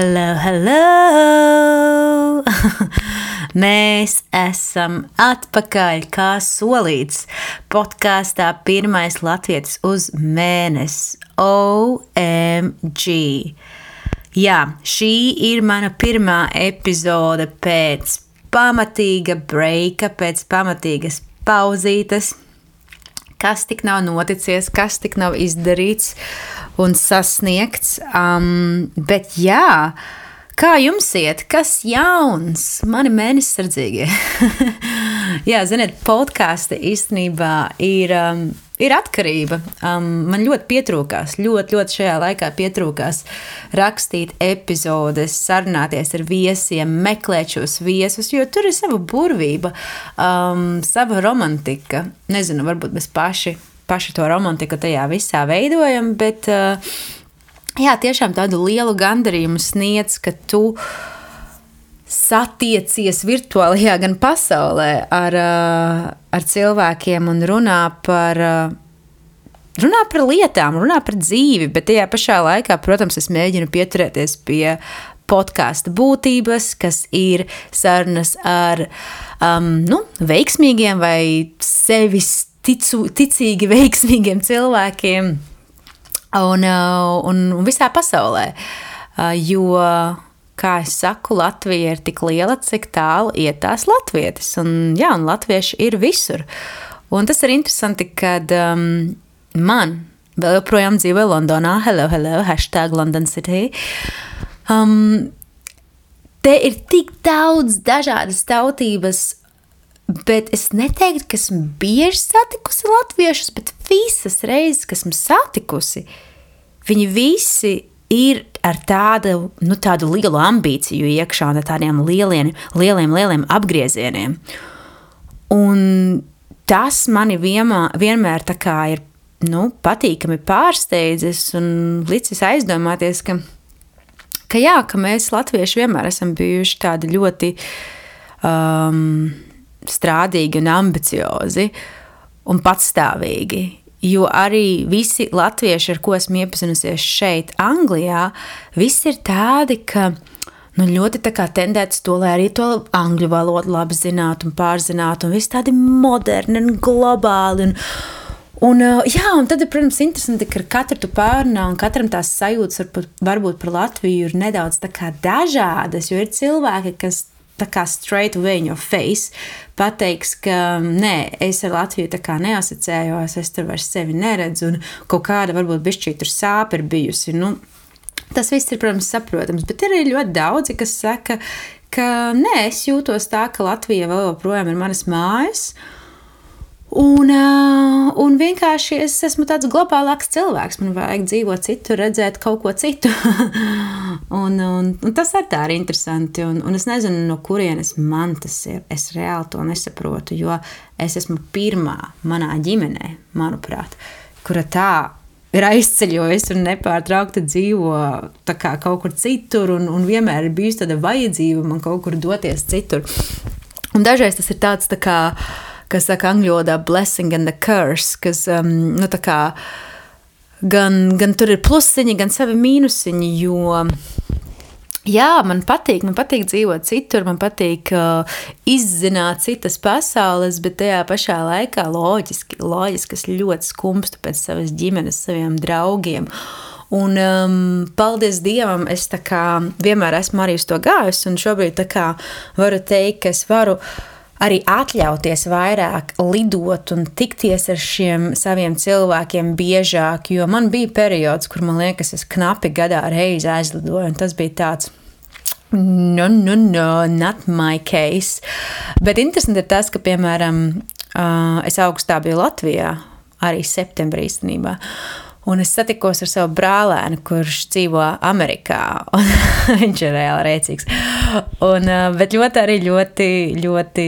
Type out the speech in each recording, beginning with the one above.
Hello, hello! Mēs esam atpakaļ, kā solīts. Podkāstā pirmais latvietis uz mēnesi. OMG! Jā, šī ir mana pirmā epizode pēc pamatīga breika, pēc pamatīgas pauzītes. Kas tik nav noticies, kas tik nav izdarīts un sasniegts. Um, bet jā, kā jums iet, kas jauns? Mani mēnesis sardzīgie. jā, ziniet, podkāsti īstenībā ir. Um, ir atkarība. Um, man ļoti pietrūkās, ļoti, ļoti šajā laikā pietrūkās rakstīt epizodes, sarunāties ar viesiem, meklēt šos viesus, jo tur ir sava burvība, um, sava romantika. Nezinu, varbūt mēs paši paši to romantiku tajā visā veidojam, bet eh, jā, tiešām tādu lielu gandarījumu sniedz, ka tu satiecies virtuālajā gan pasaulē ar, eh, ar cilvēkiem un runā par. Eh, runā par lietām, runā par dzīvi, bet tajā pašā laikā, protams, es mēģinu pieturēties pie podkāstu būtības, kas ir sarunas ar um, nu, veiksmīgiem vai sevis ticu, ticīgi, veiksmīgiem cilvēkiem un, uh, un, un visā pasaulē. Jo, kā es saku, Latvija ir tik liela, cik tālu iet tās latvietis. Un, jā, un latvieši ir visur. Un tas ir interesanti, kad um, man vēl joprojām dzīvo Londonā, hello, hello, hashtag London City. Um, te ir tik daudz dažādas tautības Bet es neteiktu, ka esmu bieži satikusi latviešus, bet visas reizes, kas esmu satikusi, viņi visi ir ar tādu, nu, tādu lielu ambīciju iekšā, ar tādiem lieliem, lieliem, lieliem apgriezieniem. Un tas mani vienmā, vienmēr ir nu, patīkami pārsteidzis un licis aizdomāties, ka, ka, jā, ka mēs, Latvieši, vienmēr esam bijuši tādi ļoti. Um, strādīgi un ambiciozi un patstāvīgi. Jo arī visi latvieši, ar ko esmu iepazinusies šeit, Anglijā, visi ir tādi, ka nu, ļoti tendēts to, lai arī to angļu valodu labi zinātu un pārzinātu, un viss tādi moderni un globāli. Un, Un, jā, un tad, protams, interesanti, ka ar katru tu pārunā, un katram tās sajūtas var, varbūt par Latviju ir nedaudz dažādas. Jo ir cilvēki, kas tā kā straight away in your face pateiks, ka nē, es ar Latviju tā kā neasociējos, es tur vairs sevi neredzu, un kaut kāda varbūt bišķī tur sāpe ir bijusi. Nu, tas viss ir, protams, saprotams, bet ir arī ļoti daudzi, kas saka, ka nē, es jūtos tā, ka Latvija vēl joprojām ir manas mājas. Uh, un vienkārši es esmu tāds globālāks cilvēks. Man vajag dzīvot citur, redzēt kaut ko citu. un, un, un tas ar tā ir interesanti. Un, un es nezinu, no kurienes man tas ir. Es reāli to nesaprotu, jo es esmu pirmā manā ģimenē, manuprāt, kura tā ir aizceļojusi un nepārtraukti dzīvo kaut kur citur, un, un vienmēr ir bijusi tāda vajadzība man kaut kur doties citur. Un dažreiz tas ir tāds tā kā kas saka angļu valodā blessing and the curse, kas, um, nu, tā kā, gan, gan tur ir plusiņi, gan savi mīnusiņi, jo, jā, man patīk, man patīk dzīvot citur, man patīk uh, izzināt citas pasaules, bet tajā pašā laikā loģiski, loģiski es ļoti skumstu pēc savas ģimenes, saviem draugiem, Un, um, paldies Dievam, es vienmēr esmu arī uz to gājusi, un šobrīd varu teikt, ka es varu uh, arī atļauties vairāk lidot un tikties ar šiem saviem cilvēkiem biežāk. Jo man bija periods, kur man liekas, es knapi gadā reizi aizlidoju, un tas bija tāds. No, no, no, not my case. Bet interesanti ir tas, ka, piemēram, es augustā biju Latvijā, arī septembrī īstenībā. Un es satikos ar savu brālēnu, kurš dzīvo Amerikā. Viņš ir reāli rēcīgs. Un, bet ļoti arī ļoti, ļoti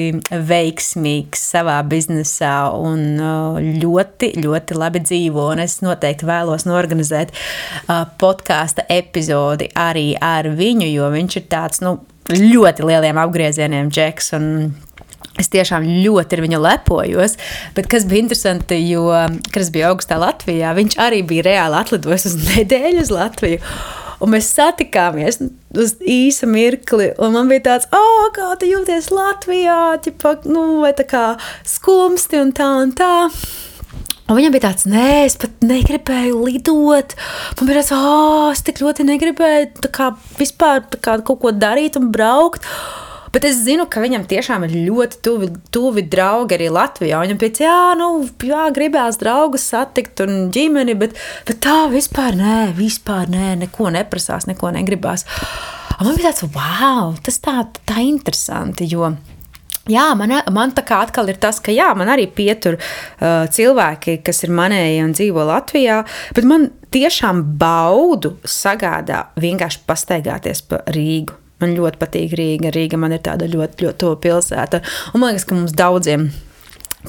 veiksmīgs savā biznesā un ļoti, ļoti labi dzīvo. Un es noteikti vēlos norganizēt podkāstu epizodi arī ar viņu, jo viņš ir tāds nu, ļoti lieliem apgriezieniem, Džeks. Un, Es tiešām ļoti ar viņu lepojos. Bet kas bija interesanti, jo, kad es biju augstā Latvijā, viņš arī bija reāli atlidojis uz nedēļu uz Latviju. Un mēs satikāmies uz īsu mirkli, un man bija tāds, oh, kā tu jūties Latvijā, ķipa, nu, vai tā kā skumsti un tā un tā. Un viņam bija tāds, nē, es pat negribēju lidot. Man bija tāds, ah, oh, es tik ļoti negribēju kā, vispār kā, kaut ko darīt un braukt. Bet es zinu, ka viņam tiešām ir ļoti tuvi, tuvi draugi arī Latvijā. Viņam pēc jā, nu, jā, gribās draugus satikt un ģimeni, bet, bet tā vispār nē, vispār nē, neko neprasās, neko negribās. Un man bija tāds, wow, tas tā, tā interesanti, jo Jā, man, man tā kā atkal ir tas, ka jā, man arī pietur uh, cilvēki, kas ir manēji un dzīvo Latvijā, bet man tiešām baudu sagādā vienkārši pastaigāties pa Rīgu. Man ļoti patīk Rīga. Rīga man ir tāda ļoti, ļoti tuva pilsēta. Un man liekas, ka mums daudziem,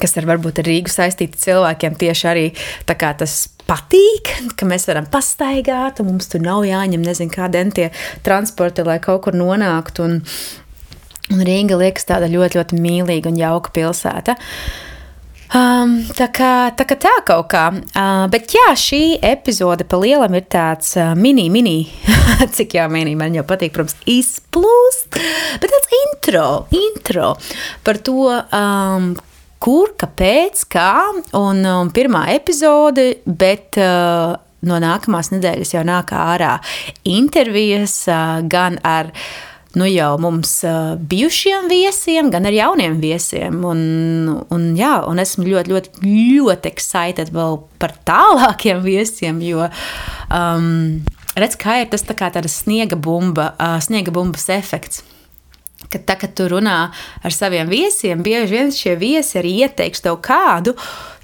kas ir varbūt ar Rīgu saistīti cilvēkiem, tieši arī tas patīk, ka mēs varam pastaigāt, un mums tur nav jāņem nezinu kādi entie transporti, lai kaut kur nonāktu. Un, un Rīga liekas tāda ļoti, ļoti mīlīga un jauka pilsēta. Uh, Um, tā kā tā, kā tā kaut kā. Uh, bet jā, šī epizode pa lielam ir tāds uh, mini, mini, cik jā, mini, man jau patīk, protams, izplūst, bet tāds intro, intro par to, um, kur, kāpēc, kā, un um, pirmā epizode, bet uh, no nākamās nedēļas jau nāk ārā intervijas uh, gan ar nu jau mums uh, bijušiem viesiem, gan ar jauniem viesiem. Un, un, jā, un esmu ļoti, ļoti, ļoti excited vēl par tālākiem viesiem, jo um, redz, kā ir tas tā kā tāda sniega bumba, sniega bumbas efekts. Kad, tā, kad tu runā ar saviem viesiem, bieži vien šie viesi arī ieteiks tev kādu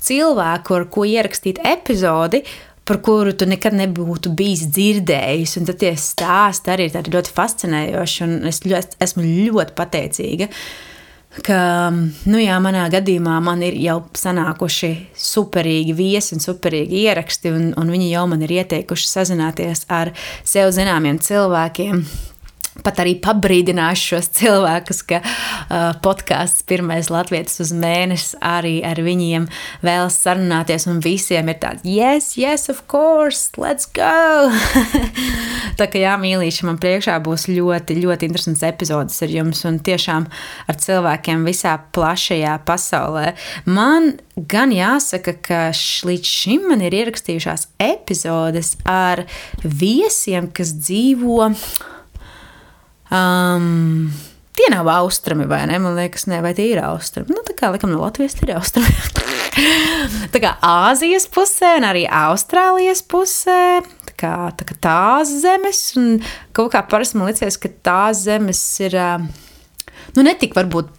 cilvēku, ar ko ierakstīt epizodi, uh, par kuru tu nekad nebūtu bijis dzirdējis. Un tad tie stāsti arī ir ļoti fascinējoši. Es ļoti, esmu ļoti pateicīga. Ka, nu jā, manā gadījumā man ir jau sanākuši superīgi viesi un superīgi ieraksti, un, un viņi jau man ir ieteikuši sazināties ar sev zināmiem cilvēkiem, pat arī pabrīdināšu šos cilvēkus, ka uh, podkāsts pirmais latviešu uz mēnesi arī ar viņiem vēlas sarunāties, un visiem ir tāds, yes, yes, of course, let's go! Tā kā jā, mīlīši, man priekšā būs ļoti, ļoti interesants epizodes ar jums un tiešām ar cilvēkiem visā plašajā pasaulē. Man gan jāsaka, ka līdz šim man ir ierakstījušās epizodes ar viesiem, kas dzīvo Um, tie nav austrumi, vai ne? Man liekas, ne, vai tie ir austrumi. Nu, tā kā likam, no Latvijas ir austrumi. tā kā Āzijas pusē, un arī Austrālijas pusē. Tā kā, tā kā tās zemes, un kaut kā parasti man liekas, ka tās zemes ir, nu, netik varbūt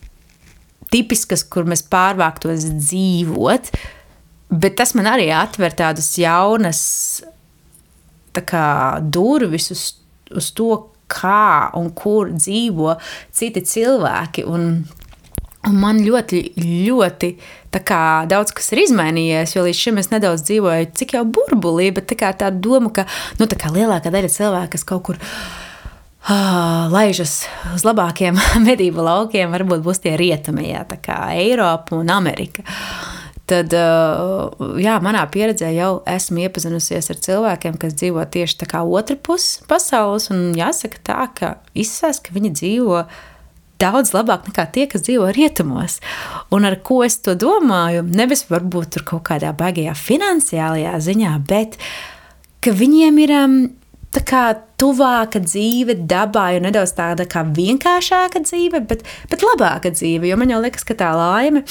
tipiskas, kur mēs pārvāktos dzīvot, bet tas man arī atver tādas jaunas tā kā, durvis uz, uz to, kā un kur dzīvo citi cilvēki. Un, un man ļoti, ļoti kā, daudz kas ir izmainījies, jo līdz šim es nedaudz dzīvoju cik jau burbulī, bet tā, tā doma, ka nu, tā lielākā daļa cilvēku, kas kaut kur laižas uz labākiem medību laukiem, varbūt būs tie rietumi, jā, tā kā Eiropa un Amerika. Tad uh, jā, manā pieredzē jau esmu iepazinusies ar cilvēkiem, kas dzīvo tieši tā kā otra puse pasaules. Un jāsaka tā, ka izsaka, ka viņi dzīvo daudz labāk nekā tie, kas dzīvo rietumos. Un ar ko es to domāju? Nevis varbūt tur kaut kādā baigajā finansiālajā ziņā, bet ka viņiem ir. Um, tā kā tuvāka dzīve dabai, un nedaudz tāda kā vienkāršāka dzīve, bet, bet labāka dzīve. Jo man jau liekas, ka tā laime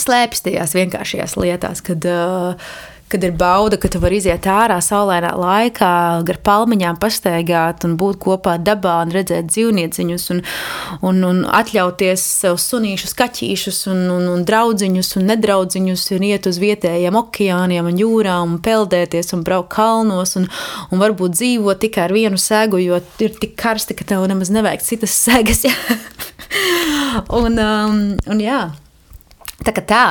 slēpjas tajās vienkāršajās lietās, kad, uh, kad ir bauda, ka tu vari iziet ārā saulēnā laikā, gar palmiņām pastaigāt un būt kopā dabā un redzēt dzīvnieciņus un, un, un atļauties sev sunīšus, kaķīšus un, un, un draudziņus un nedraudziņus un iet uz vietējiem okeāniem un jūrām un peldēties un braukt kalnos un, un varbūt dzīvot tikai ar vienu sēgu, jo ir tik karsti, ka tev nemaz nevajag citas sēgas. un, um, un jā. Tā kā tā.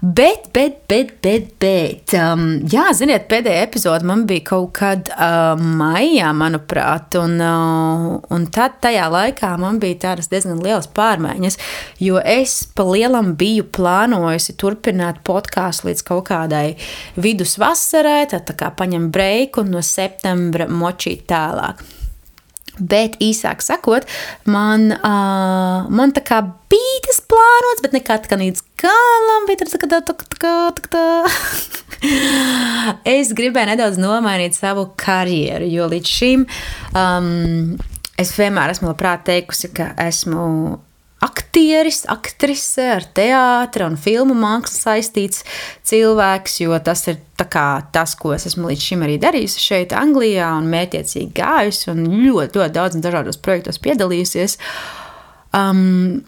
Bet, bet, bet, bet, bet um, jā, ziniet, pēdējā epizode man bija kaut kad uh, maijā, manuprāt, un, uh, un tad tajā laikā man bija tādas diezgan lielas pārmaiņas, jo es pa lielam biju plānojusi turpināt podkāstu līdz kaut kādai vidusvasarai, tad tā kā paņem breiku un no septembra močīt tālāk. Bet īsāk sakot, man, uh, man tā kā bija tas plānots, bet nekā tā līdz galam bija tā, tā, tā, tā, tā, tā. Es gribēju nedaudz nomainīt savu karjeru, jo līdz šim um, es vienmēr esmu labprāt teikusi, ka esmu aktieris, aktrise ar teātri un filmu mākslu saistīts cilvēks, jo tas ir tas, ko es esmu līdz šim arī darījusi šeit, Anglijā, un mērķiecīgi gājusi un ļoti, ļoti daudz dažādos projektos piedalījusies. Um,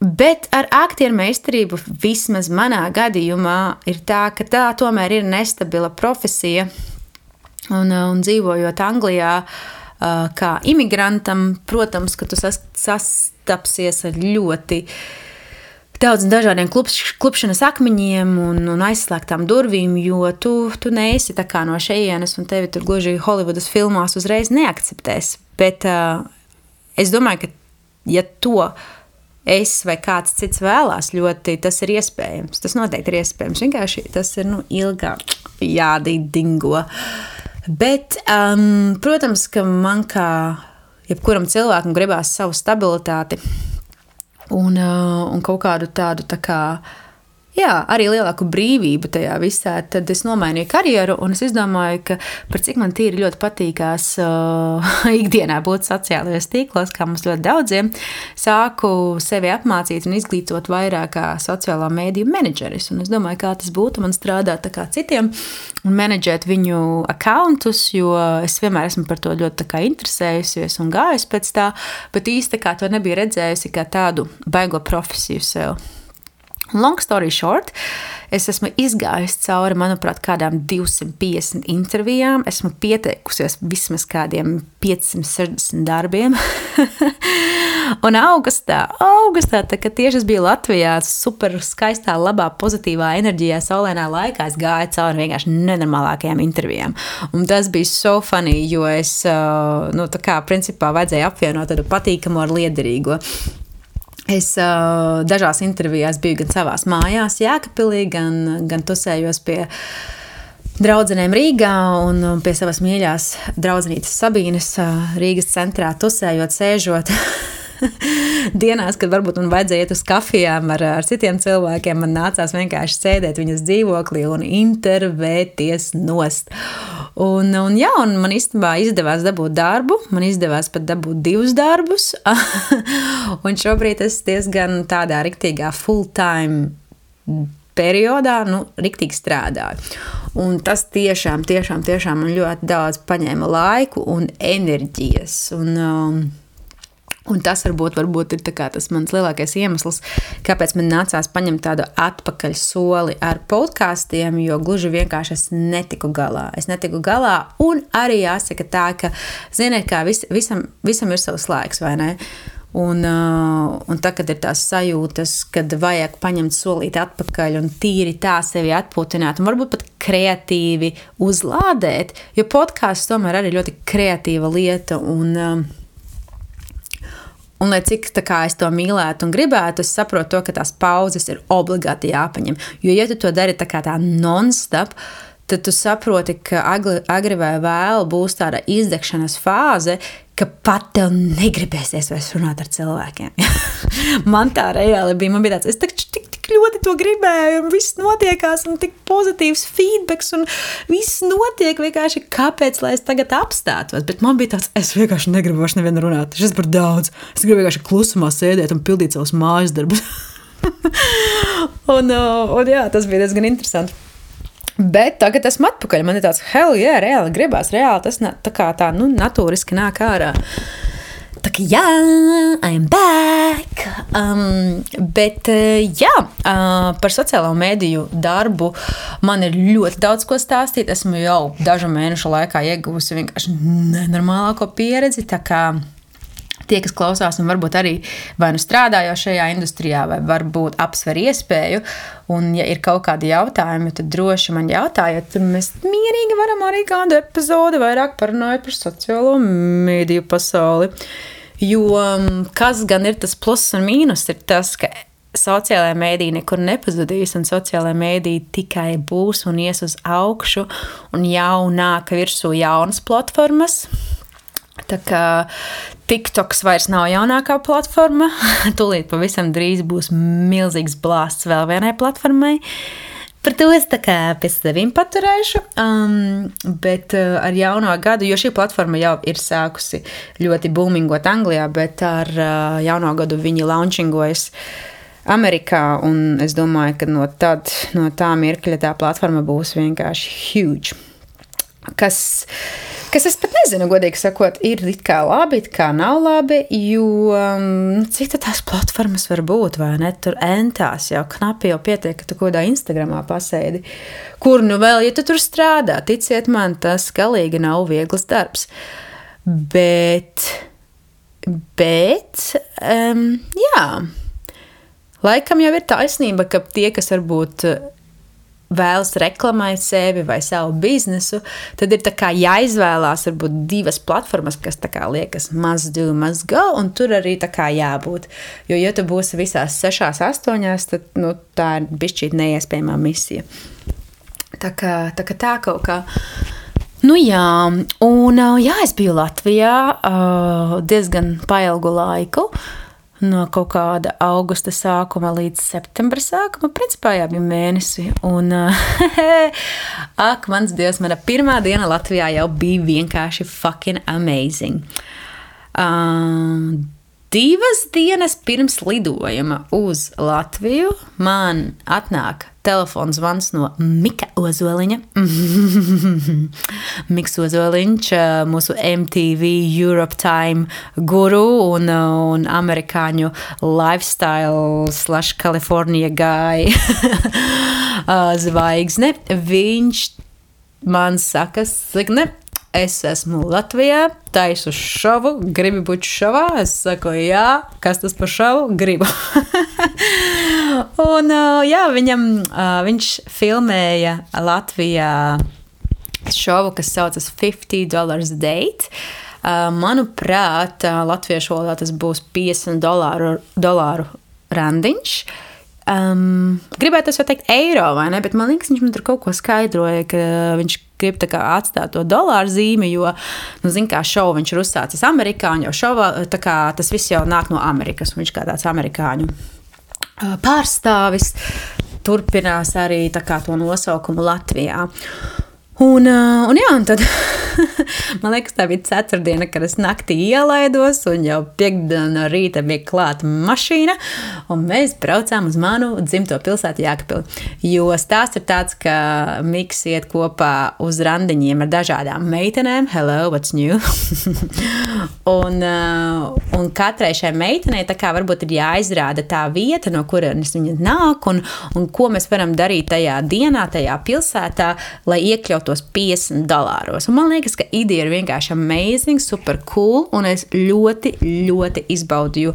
Bet ar aktieru meistarību, vismaz manā gadījumā, ir tā, ka tā tomēr ir nestabila profesija. Un, un dzīvojot Anglijā, kā imigrantam, protams, ka tu sas, sas, sastapsies ar ļoti daudziem dažādiem klupš, klupšanas akmeņiem un, un aizslēgtām durvīm, jo tu, tu neesi no šejienes, un tevi tur gluži Holivudas filmās uzreiz neakceptēs. Bet uh, es domāju, ka ja to es vai kāds cits vēlās, ļoti tas ir iespējams. Tas noteikti ir iespējams. Vienkārši tas ir nu, ilgāk jādīdingo. Bet, um, protams, ka man kā jebkuram cilvēkam gribās savu stabilitāti un, uh, un kaut kādu tādu tā kā jā, arī lielāku brīvību tajā visā. Tad es nomainīju karjeru, un es izdomāju, ka par cik man tīri ļoti patīkās uh, ikdienā būt sociālajos tīklos, kā mums ļoti daudziem, sāku sevi apmācīt un izglītot vairāk kā sociālā mēdīju menedžeris. Un es domāju, kā tas būtu man strādāt tā kā citiem un menedžēt viņu akkontus, jo es vienmēr esmu par to ļoti interesējusies un gājusi pēc tā, bet īsti kā to nebija redzējusi kā tādu baigo profesiju sev. Long story short, es esmu izgājusi cauri, manuprāt, kādām 250 intervijām. Esmu pieteikusies vismaz kādiem 560 darbiem. un augustā, augustā tā, kad tieši es biju Latvijā, super skaistā, labā, pozitīvā enerģijā, saulēnā laikā, es gāju cauri vienkārši nenormālākajām intervijām. Un tas bija so funny, jo es, nu, tā kā, principā, vajadzēja apvienot tādu patīkamu ar liederīgo. Es uh, dažās intervijās biju gan savā mājās, Jēkabīlī, gan, gan tusējos pie draudzenēm Rīgā un pie savas mīļās draudzenītes Sabīnes Rīgas centrā tusējot, sēžot. dienās, kad varbūt man vajadzēja iet uz kafijām ar, ar citiem cilvēkiem, man nācās vienkārši sēdēt viņas dzīvoklī un intervēties nost. Un, un, jā, un man īstenībā izdevās dabūt darbu, man izdevās pat dabūt divus darbus. un šobrīd es diezgan tādā riktīgā full-time periodā, nu, riktīgi strādāju. Un tas tiešām, tiešām, tiešām man ļoti daudz paņēma laiku un enerģijas. Un, um, Un tas varbūt, varbūt ir tas mans lielākais iemesls, kāpēc man nācās paņemt tādu atpakaļ soli ar podkāstiem, jo gluži vienkārši es netiku galā. Es netiku galā, un arī jāsaka tā, ka, ziniet, kā vis, visam, visam ir savs laiks, vai ne? Un, uh, un tad, kad ir tās sajūtas, kad vajag paņemt solīti atpakaļ un tīri tā sevi atpūtināt, un varbūt pat kreatīvi uzlādēt, jo podkāsts tomēr arī ļoti kreatīva lieta. Un, uh, Un, lai cik kā, es to mīlētu un gribētu, es saprotu, to, ka tās pauzes ir obligāti jāpaņem. Jo, ja tu to dari tā kā tā non-stop, tad tu saproti, ka agri, agri vai vēl būs tāda izdegšanas fāze, ka pat tev negribēsies vairs runāt ar cilvēkiem. man tā reāli bija. Man bija tāds, es taču tik, tik ļoti to gribēju, un viss notiekās, un tik pozitīvs feedback, un viss notiek vienkārši, kāpēc lai es tagad apstātos. Bet man bija tāds, es vienkārši negribu vairs nevienu runāt. Šis par daudz. Es gribu vienkārši klusumā sēdēt un pildīt savus mājas darbus. un, uh, un jā, tas bija diezgan interesanti. Bet tagad esmu atpakaļ. Man ir tāds, hell, jā, yeah, reāli gribās, reāli tas tā kā tā, nu, natūriski nāk ārā. Tā kā jā, I'm back. Um, bet uh, jā, uh, par sociālo mediju darbu man ir ļoti daudz ko stāstīt. Esmu jau dažu mēnešu laikā ieguvusi vienkārši nenormālāko pieredzi. Tie, kas klausās, un varbūt arī vai nu strādā jau šajā industrijā, vai varbūt apsver iespēju. Un, ja ir kaut kādi jautājumi, tad droši man jautājiet, tad mēs mierīgi varam arī kādu epizodi vairāk parunāt par sociālo mediju pasauli. Jo mm, kas gan ir tas pluss un mīnus, ir tas, ka sociālajā mēdī nekur nepazudīs, un sociālajā mēdī tikai būs un ies uz augšu, un jau nāk virsū jaunas platformas. Tā kā TikToks vairs nav jaunākā platforma, tūlīt pavisam drīz būs milzīgs blāsts vēl vienai platformai. Par to es pie sevis paturēšu. Um, bet uh, ar jauno gadu, jo šī platforma jau ir sākusi ļoti būmingot Anglijā, bet ar uh, jauno gadu viņi launchingojas Amerikā. Es domāju, ka no, tad, no tā mirkļa tā platforma būs vienkārši huge. Kas Kas es pat nezinu, godīgi sakot, ir it kā labi, it kā nav labi, jo um, cik tās platformas var būt, vai ne? Tur entās jau knapi jau pietiek, ka tu kaut kādā Instagramā pasēdi. Kur nu vēl, ja tu tur strādā, ticiet man, tas galīgi nav viegls darbs. Bet, bet, um, jā, laikam jau ir taisnība, ka tie, kas varbūt vēlas reklamēt sevi vai savu biznesu, tad ir jāizvēlās varbūt divas platformas, kas liekas must do, must go, un tur arī jābūt. Jo, ja tu būsi visās sešās, astoņās, tad nu, tā ir bišķīt neiespējama misija. Tā kā tā, kā tā kaut kā. Nu jā, un jā, es biju Latvijā diezgan ilgu laiku. Uh, no kaut kāda augusta sākuma līdz septembra sākuma. Principā jau bija mēnesi. Un, ak, mans dievs, mana pirmā diena Latvijā jau bija vienkārši fucking amazing. Um, divas dienas pirms lidojuma uz Latviju man atnāk telefons zvans no Mika Ozoliņa. Miks Ozoliņš, mūsu MTV Europe Time guru un, un amerikāņu lifestyle slash California guy zvaigzne. Viņš man saka, ne, es esmu Latvijā, taisu šovu, gribi būt šovā. Es saku, jā, kas tas par šovu? Gribu. un, jā, viņam, viņš filmēja Latvijā šovu, kas saucas 50 dollars date. Manuprāt, latviešu valodā tas būs 50 dolāru, dolāru randiņš. Um, gribētu jau teikt, eiro vai ne, bet man liekas, viņš man tur kaut ko skaidroja, ka viņš grib atstāt to dolāru zīmi, jo, nu, zināmā kā šovu viņš ir uzsācis amerikāņu, jo šova, kā, tas viss jau nāk no Amerikas, un viņš kā tāds amerikāņu pārstāvis turpinās arī to nosaukumu Latvijā. Un, uh, un, jā, un tad man liekas, tā bija ceturtdiena, kad es naktī ielaidos, un jau piekdienā no rīta bija klāta mašīna, un mēs braucām uz manu dzimto pilsētu Jākapili. Jo stāsts ir tāds, ka Miks iet kopā uz randiņiem ar dažādām meitenēm. Hello, what's new? un, uh, un katrai šai meitenei tā kā varbūt ir jāizrāda tā vieta, no kurienes viņa nāk, un, un ko mēs varam darīt tajā dienā, tajā pilsētā, lai iekļautu tos 50 dolāros. Un man liekas, ka ideja ir vienkārši amazing, super cool, un es ļoti, ļoti izbaudīju,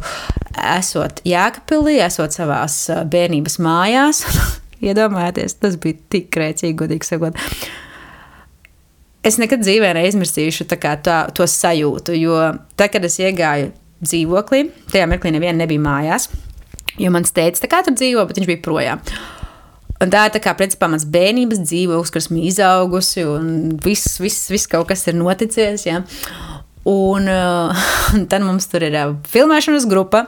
esot Jēkabpilī, esot savās bērnības mājās. Iedomājieties, tas bija tik grēcīgi, godīgi sakot. Es nekad dzīvē neizmirsīšu tā tā, to sajūtu, jo tad, kad es iegāju dzīvoklī, tajā mirklī neviena nebija mājās. Jo mans teica, kā tur dzīvo, bet viņš bija projām. Un tā ir tā kā, principā, mans bērnības dzīvoklis, kas ir izaugusi, un viss, viss, viss kaut kas ir noticis. Ja? Un, uh, un tad mums tur ir uh, filmēšanas grupa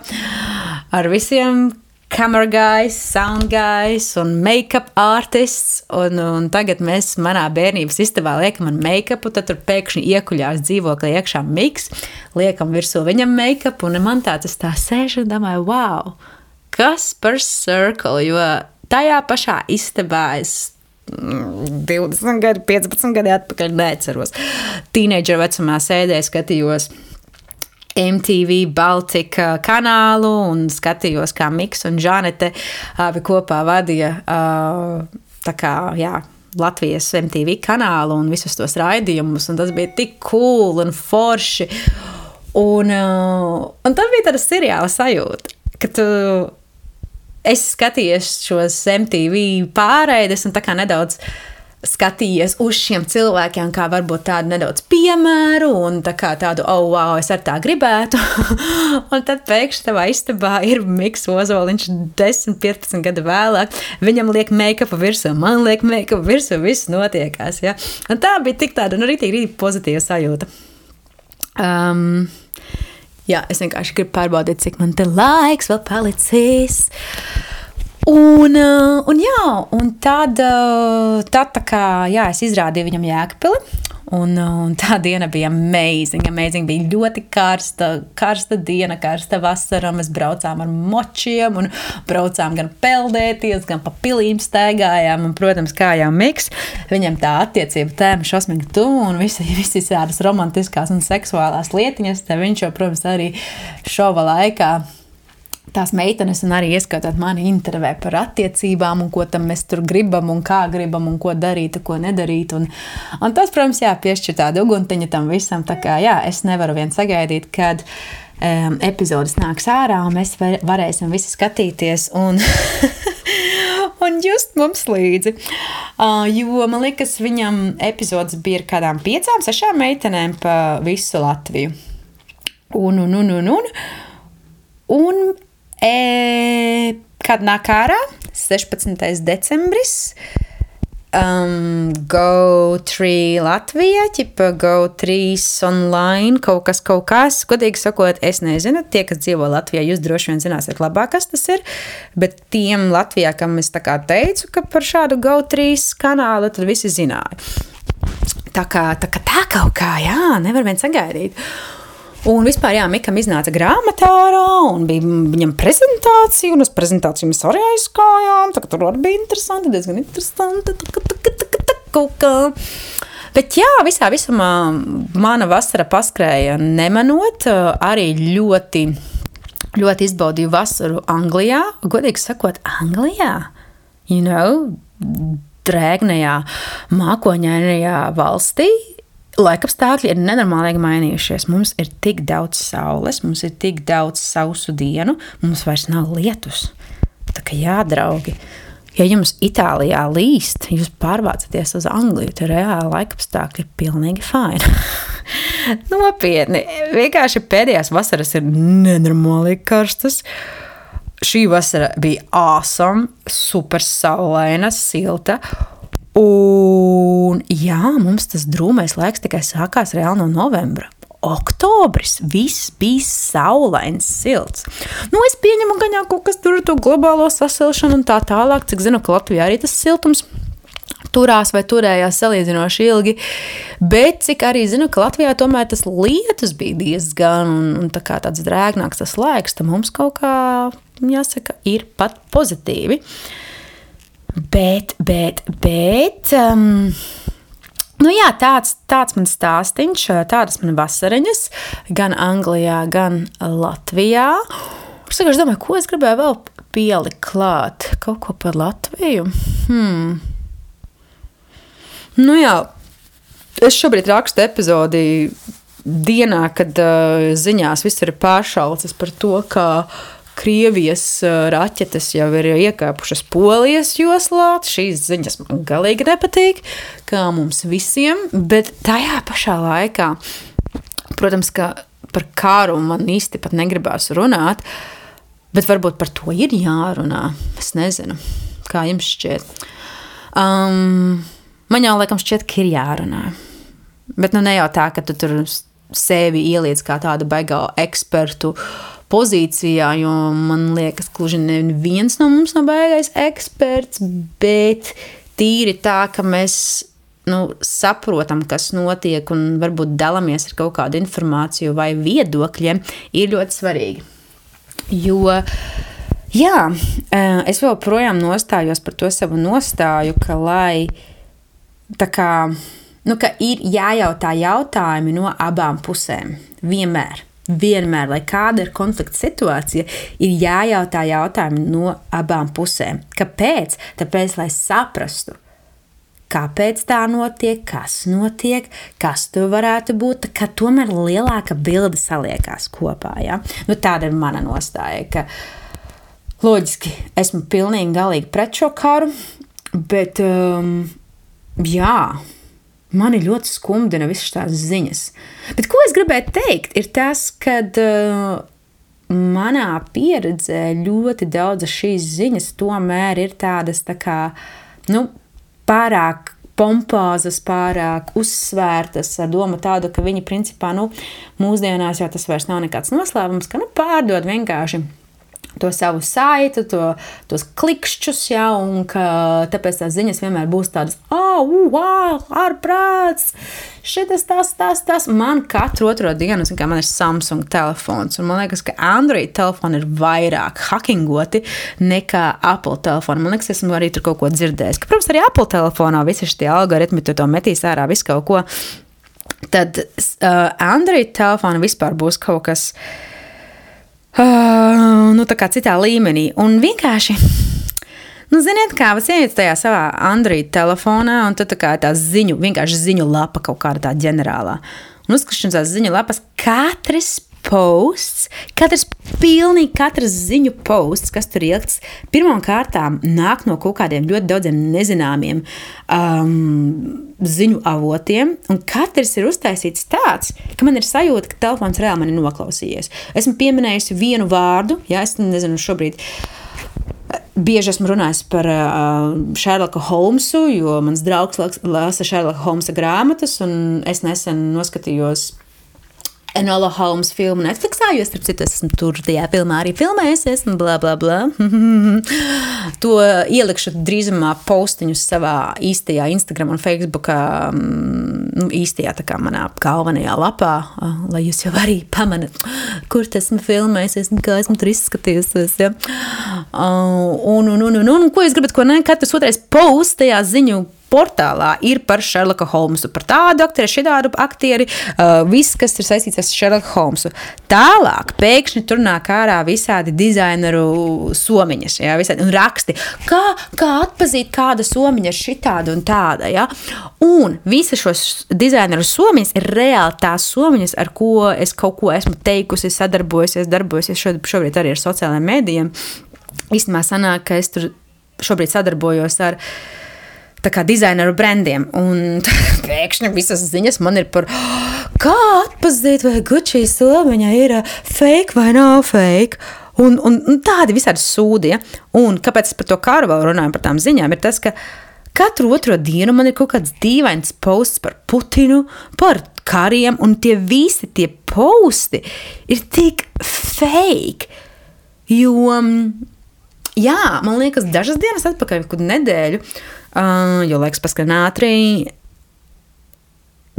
ar visiem camera guys, sound guys un make-up artists. Un, un tagad mēs manā bērnības istabā liekam make-up, tad tur pēkšņi iekuļās dzīvoklī iekšā miks, liekam virsū viņam make-up, un man tā tas tā sēž un domāju, wow, kas par circle, jo tajā pašā istabā es 20 mm, gadi, 15 gadi atpakaļ neatceros. Tīneģera vecumā sēdēju, skatījos. MTV Baltika kanālu un skatījos, kā Miks un Žanete abi kopā vadīja tā kā, jā, Latvijas MTV kanālu un visus tos raidījumus. Tas bija tik cool un forši. Un, uh, un tad bija tāda seriāla sajūta, ka tu esi skatījies šos MTV pārēdes un tā kā nedaudz skatījies uz šiem cilvēkiem, kā varbūt tādu nedaudz piemēru, un tā kā tādu, oh, wow, es ar tā gribētu. un tad pēkšņi tavā istabā ir Mikls Ozoliņš, 10, 15 gadu vēlāk. Viņam liek make-up virsū, man liek make-up virsū, viss notiekās. Ja? Un tā bija tik tāda, nu, rītīgi, rītīgi pozitīva sajūta. Um, jā, es vienkārši gribu pārbaudīt, cik man te laiks vēl palicis. Un, uh, un, jā, un tad, uh, tad tā kā, jā, es izrādīju viņam jēkpili. Un, uh, un tā diena bija amazing, amazing. Bija ļoti karsta, karsta diena, karsta vasara. Mēs braucām ar močiem, un braucām gan peldēties, gan pa pilīm staigājām. Un, protams, kā jau Miks, viņam tā attiecība tēma šausmīgi tuvu un visi, visi tādas romantiskās un seksuālās lietiņas. Te viņš jau, protams, arī šova laikā tās meitenes un arī ieskaitot mani intervē par attiecībām un ko tam mēs tur gribam un kā gribam un ko darīt, ko nedarīt. Un, un tas, protams, jā, piešķir tādu uguntiņu tam visam. Tā kā jā, es nevaru vien sagaidīt, kad um, epizodes nāks ārā un mēs var, varēsim visi skatīties. Un un just mums līdzi. Uh, jo man liekas, viņam epizodes bija ar kādām piecām, sešām meitenēm pa visu Latviju. Un, un, un, un, un, un E, kad nāk ārā 16. decembris. Um, Go3 Latvijā, ķipa Go3 online, kaut kas, kaut kas. Godīgi sakot, es nezinu, tie, kas dzīvo Latvijā, jūs droši vien zināsiet labāk, kas tas ir. Bet tiem Latvijā, kam es tā kā teicu, ka par šādu Go3 kanālu, tad visi zināja. Tā kā tā, kā tā kaut kā, jā, nevar vien sagaidīt. Un vispār, jā, Mikam iznāca grāmatā, un bija viņam prezentācija, un uz prezentāciju mēs arī aizgājām. Tur arī bija interesanti, diezgan interesanti. Bet jā, visā visumā mana vasara paskrēja nemanot, arī ļoti, ļoti izbaudīju vasaru Anglijā. Godīgi sakot, Anglijā, you know, drēgnajā, mākoņainajā valstī Laikapstākļi ir nenormāli mainījušies. Mums ir tik daudz saules, mums ir tik daudz sausu dienu, mums vairs nav lietus. Tā kā jā, draugi, ja jums Itālijā līst, jūs pārvācaties uz Angliju, tad reāli laikapstākļi ir pilnīgi fini. Nopietni, vienkārši pēdējās vasaras ir nenormāli karstas. Šī vasara bija awesome, super saulaina, silta. Un jā, mums tas drūmais laiks tikai sākās reāli no novembra. Oktobris viss bija saulains, silts. Nu, es pieņemu, ka kaut kas tur ir to globālo sasilšanu un tā tālāk. Cik zinu, ka Latvijā arī tas siltums turās vai turējās salīdzinoši ilgi. Bet cik arī zinu, ka Latvijā tomēr tas lietus bija diezgan un, un tā kā tāds drēgnāks tas laiks, tad mums kaut kā, jāsaka, ir pat pozitīvi. Bet, bet, bet. Um, Nu jā, tāds, tāds man stāstīns, tādas man vasariņas, gan Anglijā, gan Latvijā. Es vienkārši domāju, ko es gribēju vēl pielikt klāt. Kaut ko par Latviju. Hmm. Nu jā, es šobrīd rakstu epizodi dienā, kad uh, ziņās viss ir pāršaucis par to, ka uh, Krievijas raķetes jau ir iekāpušas polijas joslā. Šīs ziņas man galīgi nepatīk, kā mums visiem, bet tajā pašā laikā, protams, ka par kāru man īsti pat negribās runāt, bet varbūt par to ir jārunā. Es nezinu, kā jums šķiet. Um, man jau laikam šķiet, ka ir jārunā. Bet nu ne jau tā, ka tu tur sevi ieliec kā tādu baigā ekspertu pozīcijā, jo man liekas, ka gluži neviens no mums nav baigais eksperts, bet tīri tā, ka mēs nu, saprotam, kas notiek, un varbūt dalāmies ar kaut kādu informāciju vai viedokļiem, ir ļoti svarīgi. Jo, jā, eh, es joprojām nostājos par to savu nostāju, ka lai kā. Nu, ka ir jājautā jautājumi no abām pusēm. Vienmēr vienmēr, lai kāda ir konflikta situācija, ir jājautā jautājumi no abām pusēm. Kāpēc? Tāpēc, lai saprastu, kāpēc tā notiek, kas notiek, kas tur varētu būt, ka tomēr lielāka bilde saliekās kopā. Ja? Nu, tāda ir mana nostāja, ka loģiski esmu pilnīgi pret šo karu, bet um, jā, mani ļoti skumdina visas tās ziņas. Bet ko es gribēju teikt, ir tas, ka uh, manā pieredzē ļoti daudzas šīs ziņas tomēr ir tādas tā kā, nu, pārāk pompāzas, pārāk uzsvērtas, ar domu tādu, ka viņi principā, nu, mūsdienās jau tas vairs nav nekāds noslēpums, ka, nu, pārdod vienkārši to savu saitu, to, tos klikšķus, ja, un ka tāpēc tās ziņas vienmēr būs tādas, ah, oh, wow, ārprāts, šis, tas, tas, tas. Man katru otro dienu, zin, man ir Samsung telefons, un man liekas, ka Android telefoni ir vairāk hackingoti nekā Apple telefoni. Man liekas, esmu arī tur kaut ko dzirdējis. Ka, protams, arī Apple telefonā visi šie algoritmi to metīs ārā, visu kaut ko. Tad uh, Android telefona vispār būs kaut kas. Uh, uh, nu, citā līmenī. Un vienkārši. Nu, ziniet, kā jūs ienākat tajā savā Android telefonā, un tad tā kā tā ziņu, vienkārši ziņu lapa kaut kāda tā ģenerālā. Un tās ziņu lapas katrs posts, katrs, pilnīgi katrs ziņu posts, kas tur ielikts, pirmām kārtām nāk no kaut kādiem ļoti daudziem nezināmiem um, ziņu avotiem, un katrs ir uztaisīts tāds, ka man ir sajūta, ka telefons reāli mani noklausījies. Esmu pieminējusi vienu vārdu, ja es nezinu šobrīd. Bieži esmu runājis par uh, Šerloku Holmsu, jo mans draugs lasa Šerloka Holmsa grāmatas, un es nesen noskatījos Enola Holmes filmu Netflixā, jo, starp citu, esmu tur tajā filmā arī filmējusies, un bla, bla, bla. to ielikšu drīzumā postiņus savā īstajā Instagram un Facebook, mm, nu, īstajā tā kā manā galvenajā lapā, lai jūs jau arī pamanat, kur tas esmu filmējusies un kā esmu tur izskatījusies. Ja? Un, un, un, un, un, ko jūs gribat, ko ne? Katrs otrais posts tajā ziņu portālā ir par Šerloku Holmsu, par tādu aktieru, šitādu aktieri, uh, viss, kas ir saistīts ar Šerloku Holmsu. Tālāk pēkšņi tur nāk ārā visādi dizaineru somiņas, ja, visādi, un raksti, kā, kā atpazīt kāda somiņa ir šitāda un tāda. Ja. Un visas šos dizaineru somiņas ir reāli tās somiņas, ar ko es kaut ko esmu teikusi, sadarbojusies, darbojusies šobrīd arī ar sociālajiem mēdījiem. Īstenībā sanāk, ka es tur šobrīd sadarbojos ar uh, kā dizaineru brandiem. Un pēkšņi visas ziņas man ir par, kā atpazīt, vai Gucci somiņa ir uh, fake vai nav fake. Un, un, un tādi visādi sūdi. Ja? Un kāpēc par to kāru vēl runājam, par tām ziņām, ir tas, ka katru otro dienu man ir kaut kāds dīvains posts par Putinu, par kariem, un tie visi tie posti ir tik fake. Jo, jā, man liekas, dažas dienas atpakaļ, kad nedēļu, jo laiks paskan ātri.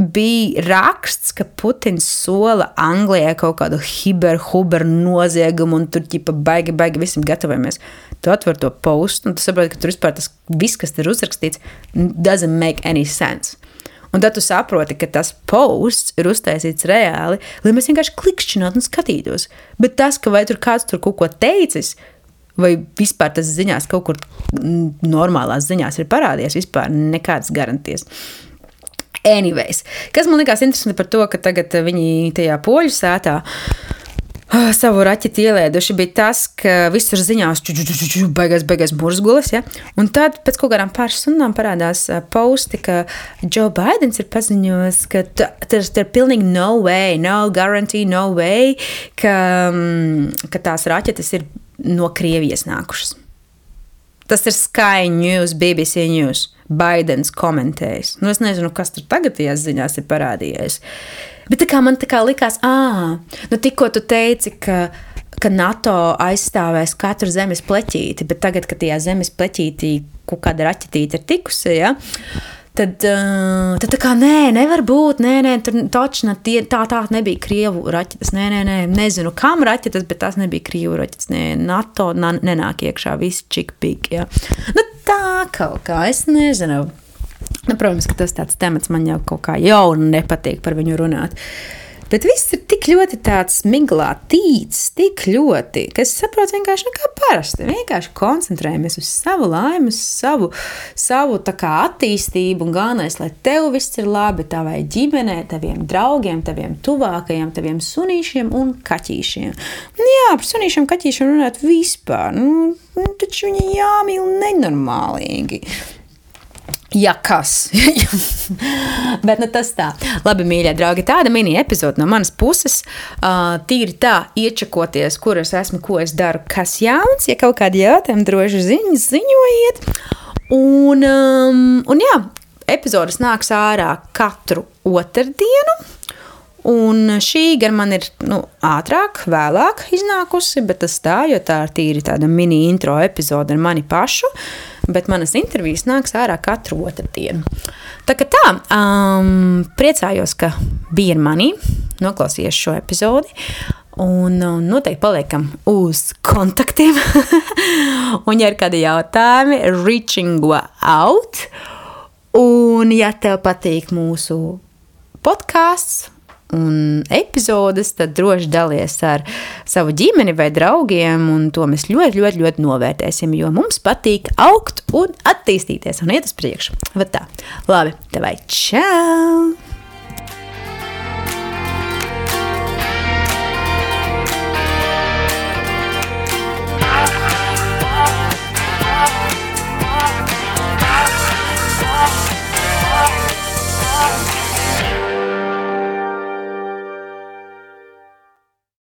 Bija raksts, ka Putins sola Anglijai kaut kādu hiberhuber noziegumu, un tur ģipa baigi, baigi visam gatavojamies. Tu atver to postu, un tu saproti, ka tur vispār tas viss, kas tur uzrakstīts, doesn't make any sense. Un tad tu saproti, ka tas posts ir uztaisīts reāli, lai mēs vienkārši klikšķinātu un skatītos. Bet tas, ka vai tur kāds tur kaut ko teicis, vai vispār tas ziņās kaut kur normālās ziņās ir parādījies, vispār nekādas garantijas. Anyways, kas man likās interesanti par to, ka tagad viņi tajā poļu sētā ah, savu raķeti ielēduši, bija tas, ka visur ziņās beigās, beigās burzgulis. Ja? Un tad pēc kaut kādām pāris stundām parādās ah, posti, ka Joe Bidenis ir paziņojis, ka tas ir pilnīgi no way, no guarantee, no way, ka, mm, ka tās raķetes ir no Krievijas nākušas. Tas ir Sky News, BBC News. Baidens komentējis. Nu, es nezinu, kas tur tagad tajās ziņās ir parādījies. Bet tā kā man tā kā likās, ah, nu tikko tu teici, ka, ka NATO aizstāvēs katru zemes pleķīti, bet tagad, kad tajā zemes pleķītī kaut kāda raķetīte ir tikusi, ja, Tad, uh, tad tā kā nē, nevar būt. Nē, nē, tur taču tie, tā, tā nebija krievu raķetes. Nē, nē, nē, nezinu, kam raķetes, bet tās nebija krievu raķetes. Nē, NATO na, nenāk iekšā, viss čik pīgi. Ja. Nu, tā kaut kā, es nezinu. Nu, protams, ka tas tāds temats man jau kaut kā jau nepatīk par viņu runāt. Bet viss ir tik ļoti tāds miglā, tīts, tik ļoti, ka es saprotu vienkārši nu, kā parasti. Vienkārši koncentrējamies uz savu laimi, uz savu, savu kā, attīstību un galvenais, lai tev viss ir labi, tavai ģimenei, taviem draugiem, taviem tuvākajiem, taviem sunīšiem un kaķīšiem. Jā, par sunīšiem, kaķīšiem runāt vispār. Nu, nu, taču viņi jāmīl nenormālīgi. Ja kas. Bet nu, tas tā. Labi, mīļie draugi, tāda mini epizode no manas puses. Uh, tīri tā, iečakoties, kur es esmu, ko es daru, kas jauns. Ja kaut kādi jautājumi, droši ziņas, ziņojiet. Un, um, un jā, epizodes nāks ārā katru otrdienu. Un šī gan man ir nu, ātrāk, vēlāk iznākusi, bet tas tā, jo tā ir tīri tāda mini intro epizode ar mani pašu. Bet manas intervijas nāks ārā katru otrdienu. Tā kā tā, um, priecājos, ka bija ar mani, noklausījies šo epizodi. Un, un noteikti paliekam uz kontaktiem. un, ja ir kādi jautājumi, reaching out. Un, ja tev patīk mūsu podkāsts, un epizodes, tad droši dalies ar savu ģimeni vai draugiem, to mēs ļoti, ļoti, ļoti novērtēsim, jo mums patīk augt un attīstīties un iet uz priekšu. Labi, tev vai čau!